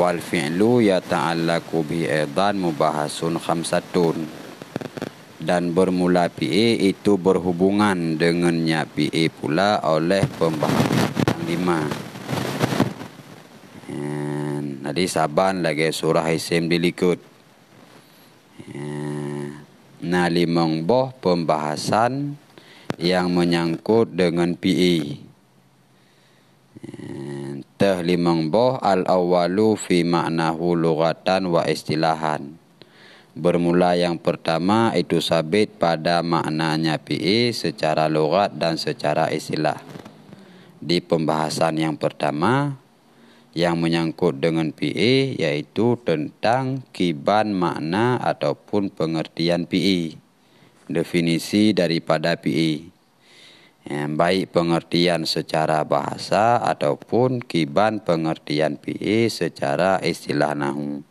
wal fi'lu yata'allaqu bi aidan mubahasun khamsatun dan bermula PA itu berhubungan dengannya PA pula oleh pembahasan lima. Jadi saban lagi surah isim dilikut. Nah limang boh pembahasan yang menyangkut dengan PA teh limang boh al awalu fi maknahu lughatan wa istilahan. Bermula yang pertama itu sabit pada maknanya PE secara logat dan secara istilah. Di pembahasan yang pertama yang menyangkut dengan PE yaitu tentang kiban makna ataupun pengertian PE. Definisi daripada PE yang baik pengertian secara bahasa ataupun kiban pengertian PE secara istilah nahu.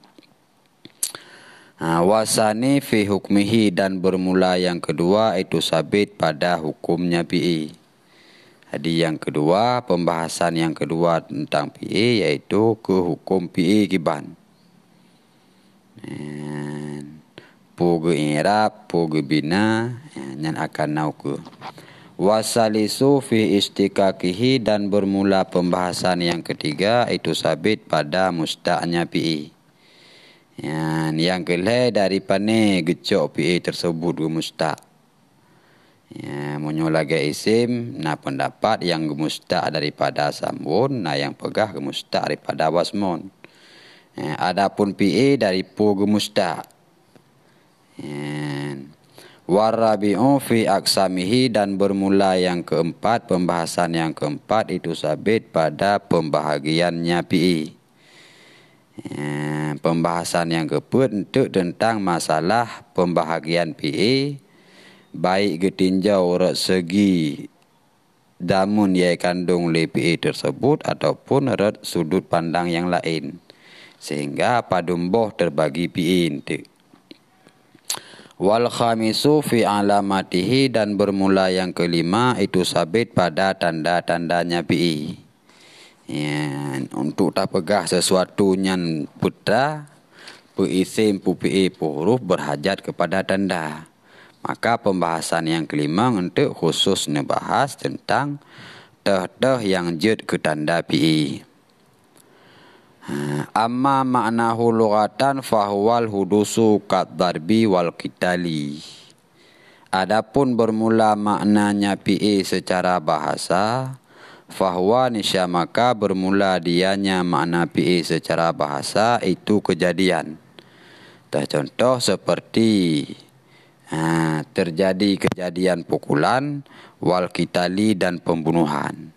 Ha, wasani fi hukmihi dan bermula yang kedua itu sabit pada hukumnya PE. Jadi yang kedua, pembahasan yang kedua tentang PE yaitu ke hukum PE kiban. Pugu irap, pugu bina, yang akan nau ke wasalisu fi istikakihi dan bermula pembahasan yang ketiga itu sabit pada musta'nya PI. Yang, yang kelih dari pane gecok PI tersebut ke mustaq. Ya, lagi isim, na pendapat yang gemustaq daripada sambun, na yang pegah gemustaq daripada wasmun. Ya, adapun PI dari pu gemustaq. Ya, Warabi'u fi aksamihi dan bermula yang keempat, pembahasan yang keempat itu sabit pada pembahagiannya PI. Ya, pembahasan yang keempat untuk tentang masalah pembahagian PI baik ketinjau segi damun yang kandung le PI tersebut ataupun red sudut pandang yang lain. Sehingga padumboh terbagi PI untuk Wal khamisu fi alamatihi dan bermula yang kelima itu sabit pada tanda-tandanya PI. Ya, untuk tak pegah sesuatu yang putra, puisim pupi huruf berhajat kepada tanda. Maka pembahasan yang kelima untuk khusus membahas tentang teh-teh yang jut ke tanda PI. Amma maknahu lughatan fahuwal hudusu kat darbi wal kitali. Adapun bermula maknanya PE secara bahasa, fahuwa maka bermula dianya makna PE secara bahasa itu kejadian. Contoh seperti ha, terjadi kejadian pukulan, wal kitali dan pembunuhan.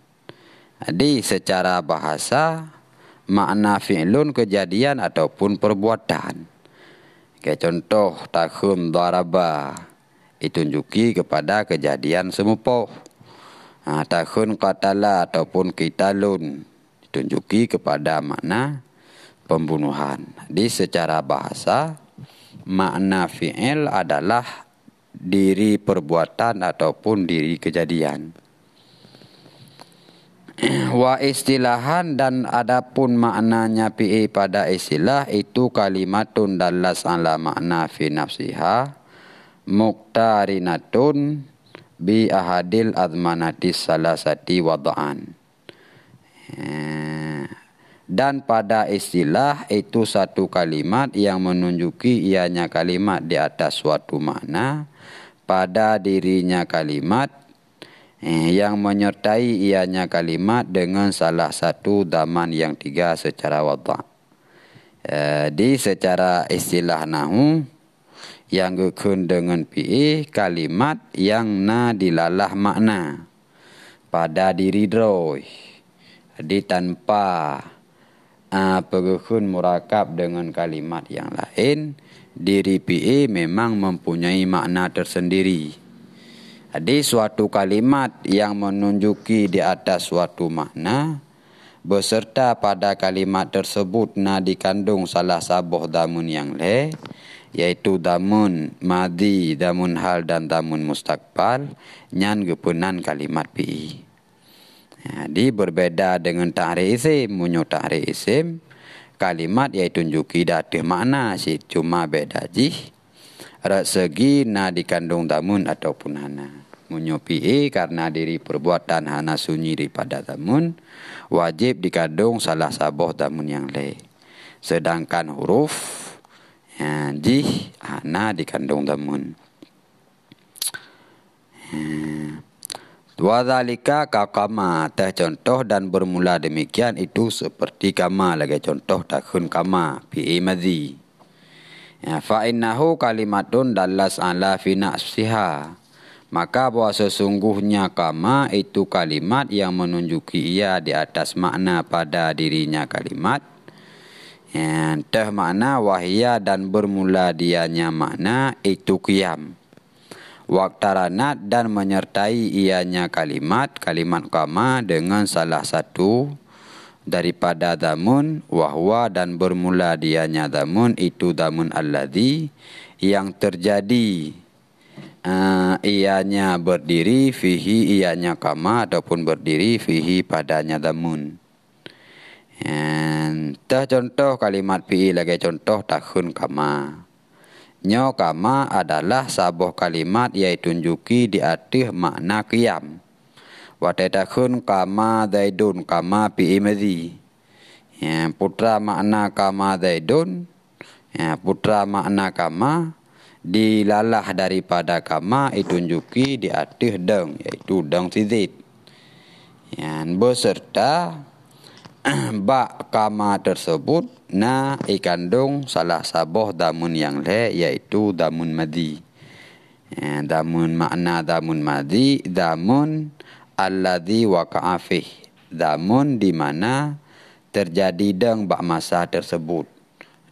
Jadi secara bahasa, makna fi'lun kejadian ataupun perbuatan. Kayak contoh takhum daraba ditunjuki kepada kejadian semupoh. Ha, takhun qatala ataupun kitalun ditunjuki kepada makna pembunuhan. Di secara bahasa makna fi'il adalah diri perbuatan ataupun diri kejadian. wa istilahan dan adapun maknanya pi pada istilah itu kalimatun dallas ala makna fi nafsiha muqtarinatun bi ahadil azmanati salasati wada'an eh, dan pada istilah itu satu kalimat yang menunjuki ianya kalimat di atas suatu makna. Pada dirinya kalimat eh, yang menyertai ianya kalimat dengan salah satu daman yang tiga secara wadah. Eh, di secara istilah nahu yang gekun dengan pi kalimat yang na dilalah makna pada diri droi. Jadi tanpa uh, ah, pegekun murakab dengan kalimat yang lain, diri pi memang mempunyai makna tersendiri. Jadi suatu kalimat yang menunjuki di atas suatu makna beserta pada kalimat tersebut na dikandung salah sabuh damun yang le yaitu damun madi, damun hal dan damun mustakbal nyan gepunan kalimat pi. Jadi berbeda dengan ta'rif isim, munyo ta'rif isim kalimat iaitu tunjuki ada makna si cuma beda jih segi na dikandung tamun ataupun hana menyopi e karena diri perbuatan hana sunyi daripada tamun wajib dikandung salah saboh tamun yang le sedangkan huruf ya, jih hana dikandung tamun hmm. Wadhalika kakama teh contoh dan bermula demikian itu seperti kama lagi contoh takhun kama pi madhi. Ya, fa innahu kalimatun dallas ala fi nafsiha. Maka bahwa sesungguhnya kama itu kalimat yang menunjuki ia di atas makna pada dirinya kalimat. Ya, teh makna wahia dan bermula dianya makna itu kiam waktaranat dan menyertai ianya kalimat kalimat kama dengan salah satu daripada damun wahwa dan bermula dianya damun itu damun alladhi yang terjadi uh, ianya berdiri fihi ianya kama ataupun berdiri fihi padanya damun And, contoh kalimat fi'i lagi contoh takhun kama. Nyo kama adalah sebuah kalimat iaitu tunjuki di atas makna kiam. Watetakhun kama zaidun kama pi imadi. Ya, putra makna kama zaidun. Ya, putra makna kama dilalah daripada kama itu tunjuki di atas deng iaitu deng tizid. Ya, beserta bak kama tersebut na ikandung salah sabuh damun yang le iaitu damun madi. Ya, damun makna damun madi, damun alladhi waqa'a fih. Damun di mana terjadi deng bak masa tersebut.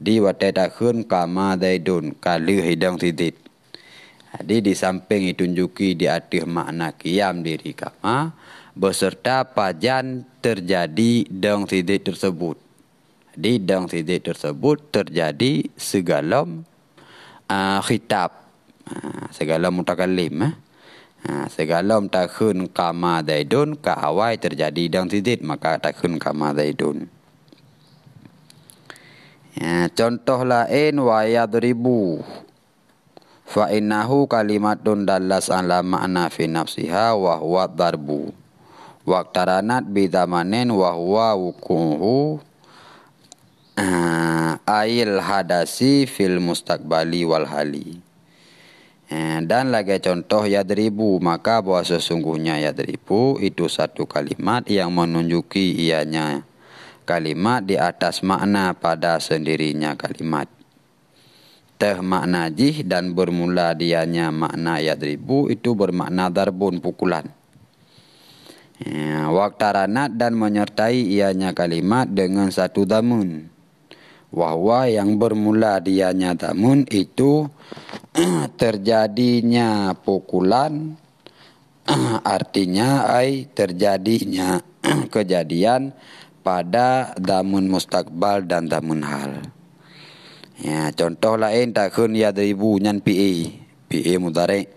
Di watadakhun kama daidun kali hidang titit. Jadi di samping ditunjuki di atas makna kiam diri kama, beserta pajan terjadi dang tidik tersebut. Di dang tidik tersebut terjadi segala uh, khitab. Uh, segala mutakalim. Eh? Uh, segala takhun kama daidun ke awal terjadi dang tidik maka takhun kama daidun. Ya, contoh lain wa yadribu fa innahu kalimatun dallas ala ma'na fi nafsiha wa huwa darbu. Waktaranat bidamanen wahwa wukuhu. Uh, ail hadasi fil mustakbali wal hali dan lagi contoh yadribu maka bahwa sesungguhnya yadribu itu satu kalimat yang menunjuki ianya kalimat di atas makna pada sendirinya kalimat. Teh makna jih dan bermula dianya makna yadribu itu bermakna darbun pukulan. Ya, waktaranat dan menyertai ianya kalimat dengan satu damun. Wahwa yang bermula dianya damun itu terjadinya pukulan artinya ai terjadinya kejadian pada damun mustakbal dan damun hal. Ya, contoh lain takun ya ribu nyan PE, PE mudarek.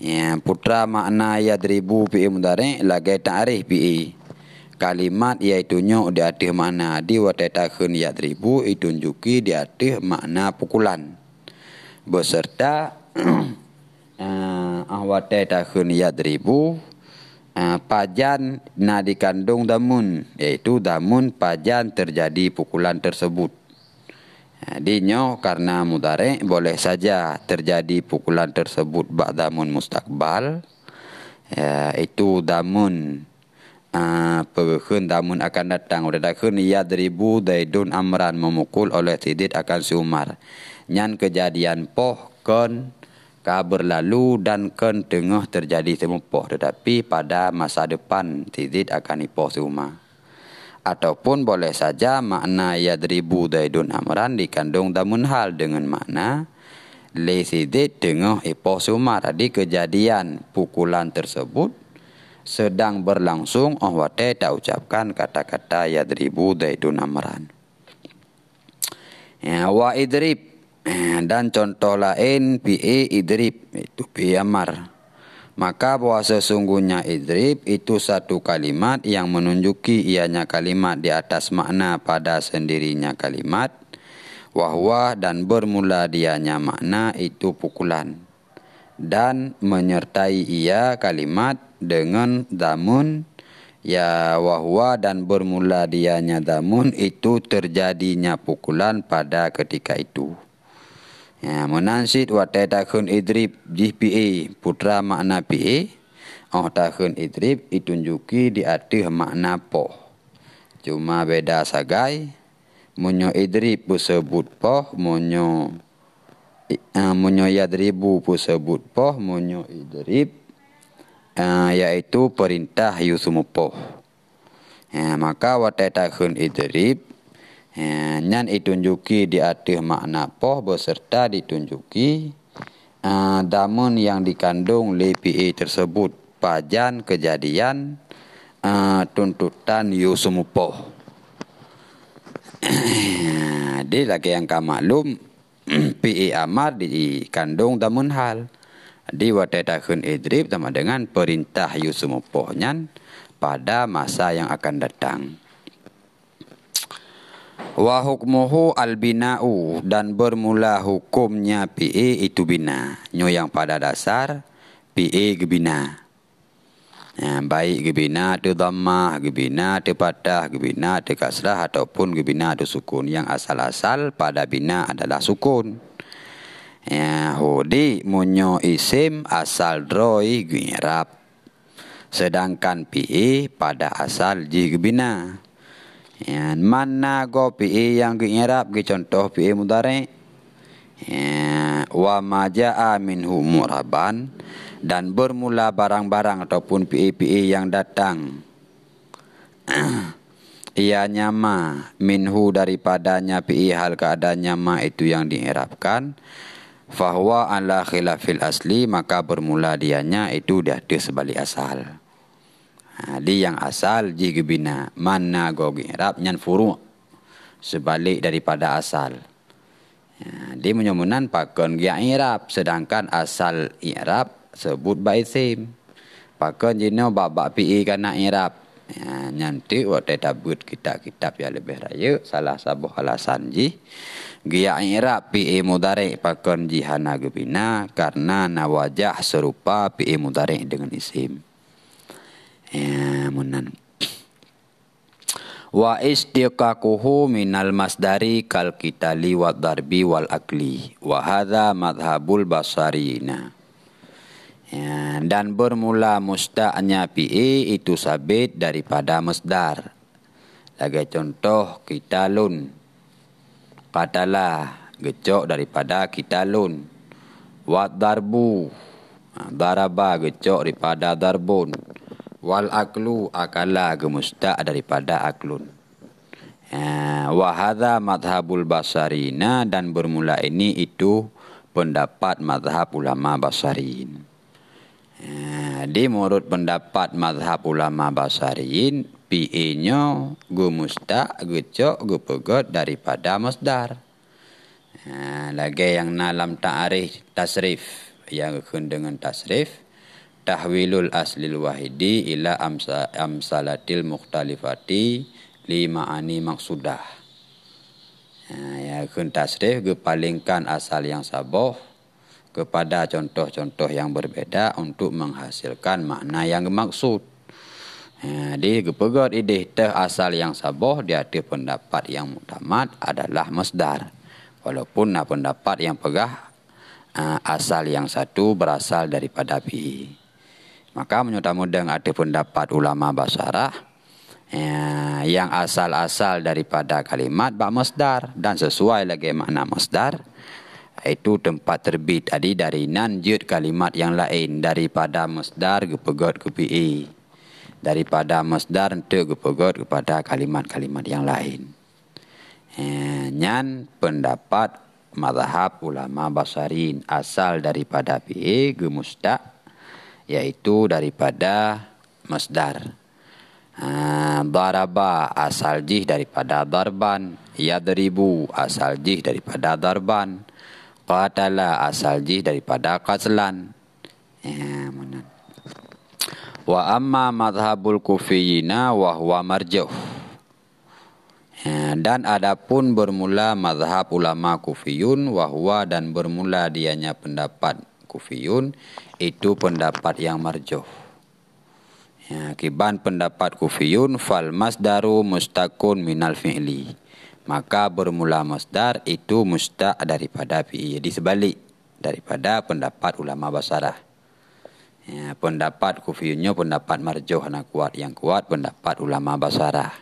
Ya, putra makna ya ribu pi mudare lagi ta'rif pi kalimat iaitu nyo di atas makna di watatakhun ya ribu itu tunjuki di atas makna pukulan beserta uh, watatakhun ya ribu uh, pajan na dikandung damun yaitu damun pajan terjadi pukulan tersebut Dinyo karena mudare boleh saja terjadi pukulan tersebut bak damun mustakbal. Ya, itu damun uh, damun akan datang. Udah datang ia deribu daidun amran memukul oleh tidit akan sumar. Nyan kejadian poh kon ka berlalu dan kon tengah terjadi temupoh. Tetapi pada masa depan tidit akan ipoh sumar ataupun boleh saja makna yadribu daidun amran dikandung damun hal dengan makna lesidit dengan ipoh sumar di kejadian pukulan tersebut sedang berlangsung. Oh wate tak ucapkan kata-kata yadribu daidun amran. Ya, wa idrib dan contoh lain pi idrib itu pi amar Maka bahwa sesungguhnya idrib itu satu kalimat yang menunjuki ianya kalimat di atas makna pada sendirinya kalimat. Wahwa dan bermula dianya makna itu pukulan. Dan menyertai ia kalimat dengan damun. Ya wahwa dan bermula dianya damun itu terjadinya pukulan pada ketika itu. Ya, menansid wa tahun idrib GPA putra makna PA. Oh tahun idrib ditunjuki di atas makna po. Cuma beda sagai. Munyo idrib pun sebut po. Munyo uh, munyo yadribu pun sebut po. Munyo idrib uh, iaitu perintah yusumupo. Ya, maka wa tahun idrib Ya, nyan ditunjuki di atas makna poh beserta ditunjuki uh, damun yang dikandung LPA tersebut pajan kejadian uh, tuntutan yusumupoh. Jadi lagi yang kamu maklum PA amar dikandung damun hal. Di watetakun idrib sama dengan perintah yusumupoh nyan pada masa yang akan datang. Wa hukmuhu albina'u dan bermula hukumnya PE itu bina. Nyo yang pada dasar PE gebina. Ya, baik gebina tu dhammah, gebina tu patah, gebina tu kasrah ataupun gebina tu sukun. Yang asal-asal pada bina adalah sukun. Ya, hudi munyo isim asal droi girap. Sedangkan PE pada asal ji gebina. Ya, mana go pi yang ke Arab ke contoh pi mudare. Wa majaa minhu muraban dan bermula barang-barang ataupun pi-pi yang datang. Ia nyama minhu daripadanya pi hal keadaan nyama itu yang diirapkan. Fahuwa ala khilafil asli maka bermula dianya itu dia sebalik asal. Di yang asal jika bina mana gogi rap nyan furu sebalik daripada asal. Ha, di menyemunan pakon gia irap sedangkan asal irap sebut bait sim. Pakon jino babak pi kana irap. Ya, nyanti waktu tabut kita kitab yang lebih raya salah sabuh alasan ji. Gia irap pi mudare pakon jihana gebina karena nawajah serupa pi mudare dengan isim. Ya, munan. Wa istiqaquhu minal masdari kal kitali wa darbi wal akli. Wa hadha madhabul basarina. Ya, dan bermula musta'nya pi'i itu sabit daripada masdar. Lagi contoh kita lun. Katalah gecok daripada kita lun. Wa darbu. Ha, daraba gecok daripada darbun wal aklu akala gemusta daripada aklun. Ya, wahada madhabul basarina dan bermula ini itu pendapat madhab ulama basarin. Ya, di menurut pendapat madhab ulama basarin, PE-nya gumusta, gecok, gupegot daripada masdar. Ya, lagi yang nalam ta'arif tasrif, yang dengan tasrif, tahwilul aslil wahidi ila amsa, amsalatil mukhtalifati lima ani maksudah. Ya, ya kun tasrif kepalingkan asal yang saboh kepada contoh-contoh yang berbeda untuk menghasilkan makna yang maksud. Ya, di kepegat ide teh asal yang saboh di hati pendapat yang mutamat adalah masdar. Walaupun nah pendapat yang pegah uh, asal yang satu berasal daripada pi. Maka menyudah mudeng ada pendapat ulama basarah ya, yang asal-asal daripada kalimat bak masdar dan sesuai lagi makna masdar itu tempat terbit tadi dari nanjut kalimat yang lain daripada masdar kepegot ke PE daripada masdar untuk kepegot kepada kalimat-kalimat yang lain. Ya, nyan pendapat mazhab ulama basarin asal daripada PE gemustak yaitu daripada masdar. Ha, daraba asal jih daripada darban, yadribu asal jih daripada darban, qatala asal jih daripada qatlan. Ya? Wa amma madhabul kufiyina wa huwa marjuh. Ya, dan adapun bermula madhab ulama kufiyun wahwa dan bermula dianya pendapat kufiyun itu pendapat yang marjuh. Ya, kiban pendapat kufiyun fal masdaru mustaqun minal fi'li. Maka bermula masdar itu mustaq daripada fi'li. Jadi sebalik daripada pendapat ulama basarah. Ya, pendapat kufiyunnya pendapat marjuh anak kuat yang kuat pendapat ulama basarah.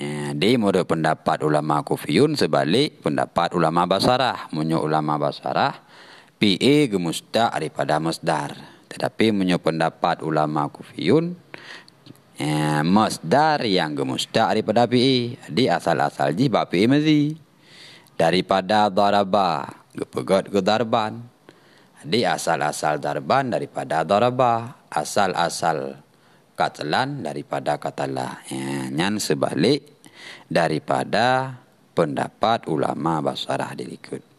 Ya, di menurut pendapat ulama kufiyun sebalik pendapat ulama basarah. Menurut ulama basarah, PA gemusta daripada masdar. Tetapi menurut pendapat ulama kufiyun, ya, masdar yang gemusta daripada PA. Di asal-asal ji bak PA mazi. Daripada daraba, gepegat ke darban. Di asal-asal darban daripada daraba. Asal-asal katalan daripada katalah. Ya, nyan sebalik daripada pendapat ulama basarah dilikut.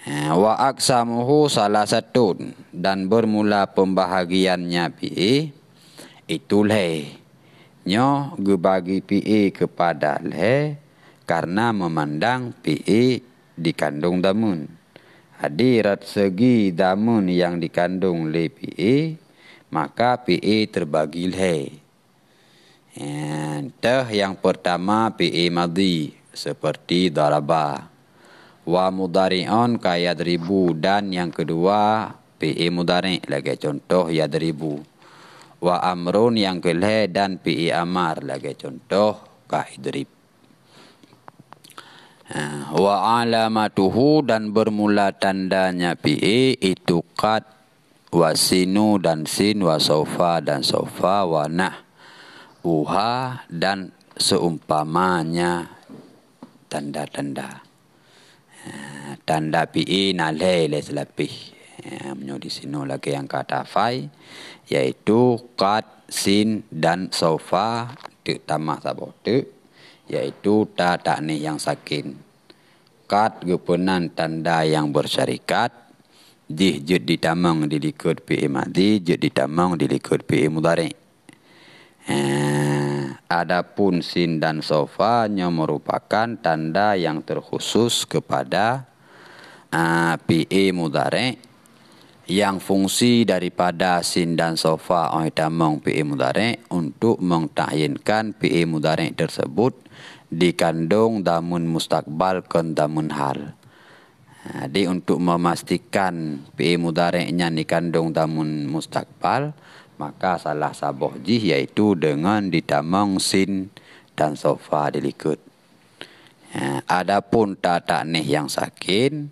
Ha, wa aksamuhu salah satu dan bermula pembahagiannya PA itu leh. Nyo gebagi PA kepada leh karena memandang PA dikandung damun. Hadirat segi damun yang dikandung oleh PA maka PA terbagi leh. Entah yang pertama PA madhi seperti daraba. Wa mudari'un kaya ribu dan yang kedua PA mudari' lagi contoh ya ribu. Wa amrun yang kelih dan PA amar lagi contoh kahidrib. Ha, wa alamatuhu dan bermula tandanya PA itu kat wasinu dan sin wa sofa dan sofa wa nah uha dan seumpamanya tanda-tanda. Eh, tanda pi nale le selapih. Eh, Menyo di sini lagi yang kata fai yaitu kat sin dan sofa tu tamak sabo tu yaitu ta tak ni yang sakin. Kat gepenan tanda yang bersyarikat di jud ditamang dilikut pi madi jud ditamang dilikut pi mudari. Eh, adapun sin dan sofanya merupakan tanda yang terkhusus kepada uh, eh, PA mudare yang fungsi daripada sin dan sofa oleh tamang PA mudare untuk mengtahyinkan PA mudare tersebut dikandung damun mustakbal kan damun hal. Jadi untuk memastikan PA mudare-nya dikandung damun mustakbal, maka salah saboh jih iaitu dengan ditamang sin dan sofa dilikut. Ya, adapun tata nih yang sakin,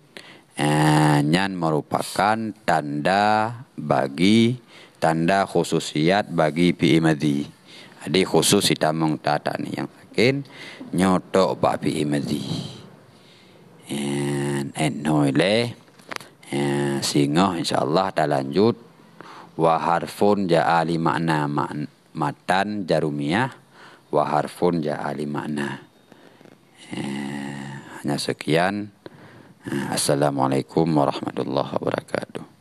ya, nyan merupakan tanda bagi tanda khususiat bagi pi imadi. Jadi khusus ditamang tata nih yang sakin, nyotok bak pi imadi. En enoile, ya, singoh insyaallah dah lanjut wa harfun ja'ali makna matan jarumiyah. Wa harfun ja'ali makna. Eh, hanya sekian. Eh, assalamualaikum warahmatullahi wabarakatuh